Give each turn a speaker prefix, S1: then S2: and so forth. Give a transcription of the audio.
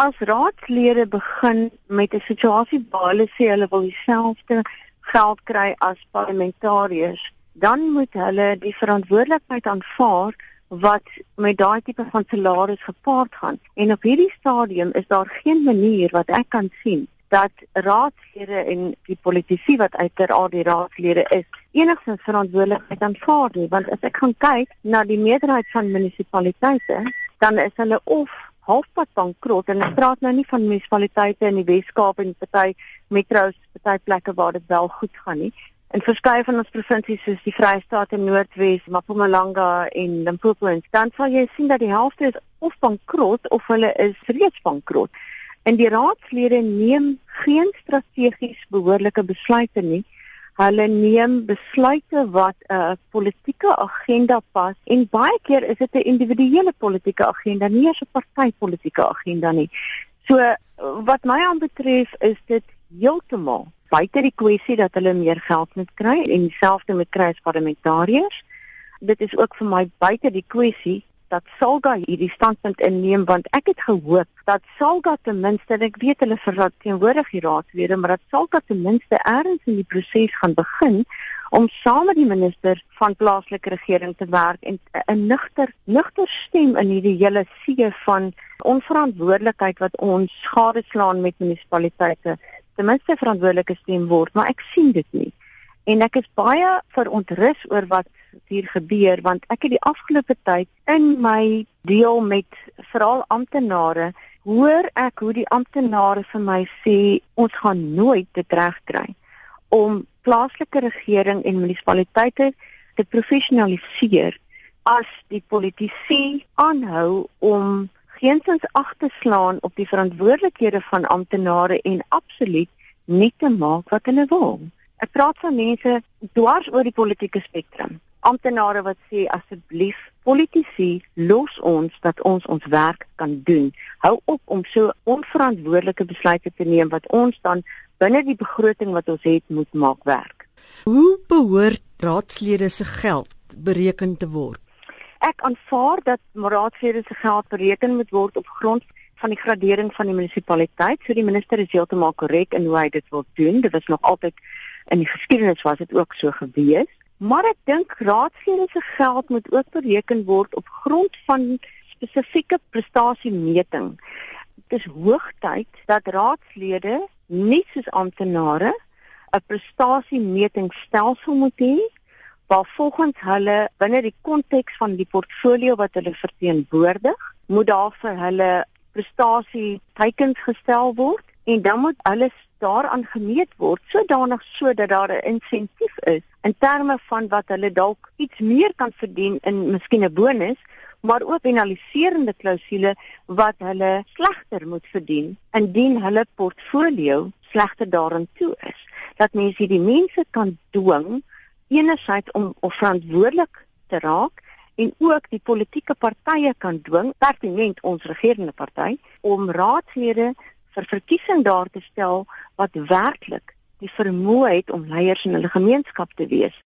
S1: As raadslede begin met 'n situasie waar hulle sê hulle wil dieselfde geld kry as parlementariërs, dan moet hulle die verantwoordelikheid aanvaar wat met daai tipe van salaris gepaard gaan. En op hierdie stadium is daar geen manier wat ek kan sien dat raadslede en die politici wat uiteraard die raadslede is, enigstens verantwoordelikheid aanvaar nie, want as ek gaan kyk na die meerderheid van munisipaliteite, dan is hulle of halfpad bankrot en ek praat nou nie van munisipaliteite in die Wes-Kaap en party metro's, party plekke waar dit wel goed gaan nie. In verskeie van ons provinsies soos die Vrystaat en Noordwes, Mpumalanga en Limpopo en dan sal jy sien dat die helfte is of bankrot of hulle is reeds bankrot. En die raadslede neem geen strategies behoorlike besluite nie hulle neem besluite wat 'n uh, politieke agenda pas en baie keer is dit 'n individuele politieke agenda nie eers 'n partytetiese agenda nie. So wat my aanbetref is dit heeltemal buite die kwessie dat hulle meer geld moet kry en dieselfde met kry as parlementariërs. Dit is ook vir my buite die kwessie dat Salga hierdie standpunt inneem want ek het gehoop dat Salga ten minste ek weet hulle verteenwoordig die raadslede maar dat Salga ten minste eers in die proses gaan begin om saam met die minister van plaaslike regering te werk en 'n nugter nugter stem in hierdie hele see van onverantwoordelikheid wat ons skade slaan met munisipaliteite ten minste verantwoordelike stem word maar ek sien dit nie. En ek is baie verontrus oor wat hier gebeur want ek het die afgelope tyd in my deel met veral amptenare hoor ek hoe die amptenare vir my sê ons gaan nooit dit regkry om plaaslike regering en munisipaliteite te professionaliseer as die politici aanhou om geensins ag te slaan op die verantwoordelikhede van amptenare en absoluut nie te maak wat hulle wil. Ek praat van mense dwars oor die politieke spektrum amptenare wat sê asseblief politici los ons dat ons ons werk kan doen. Hou op om so onverantwoordelike besluite te neem wat ons dan binne die begroting wat ons het moet maak werk.
S2: Hoe behoort raadslede se geld bereken te word?
S1: Ek aanvaar dat raadslede se geld bereken moet word op grond van die gradering van die munisipaliteit. So die minister is heeltemal korrek in hoe hy dit wil doen. Dit was nog altyd in die geskiedenis was dit ook so gewees. Maar ek dink raadslede se geld moet ook bereken word op grond van spesifieke prestasiemeting. Dit is hoogtyd dat raadslede nie soos amptenare 'n prestasiemetingstelsel moet hê waar volgens hulle binne die konteks van die portfolio wat hulle verteenwoordig, moet daar vir hulle prestasie teikens gestel word en dan moet alles daaraan gemeet word sodanig sodat daar 'n insentief is in terme van wat hulle dalk iets meer kan verdien in miskien 'n bonus maar ook penaliserende klousule wat hulle slegter moet verdien indien hulle portfolio slegter daarin toe is. Dat mense die mense kan dwing enerzijds om verantwoordelik te raak en ook die politieke partye kan dwing pertinent ons regerende party om raadslede vir verkiesing daar te stel wat werklik die vermoë het om leiers in hulle gemeenskap te wees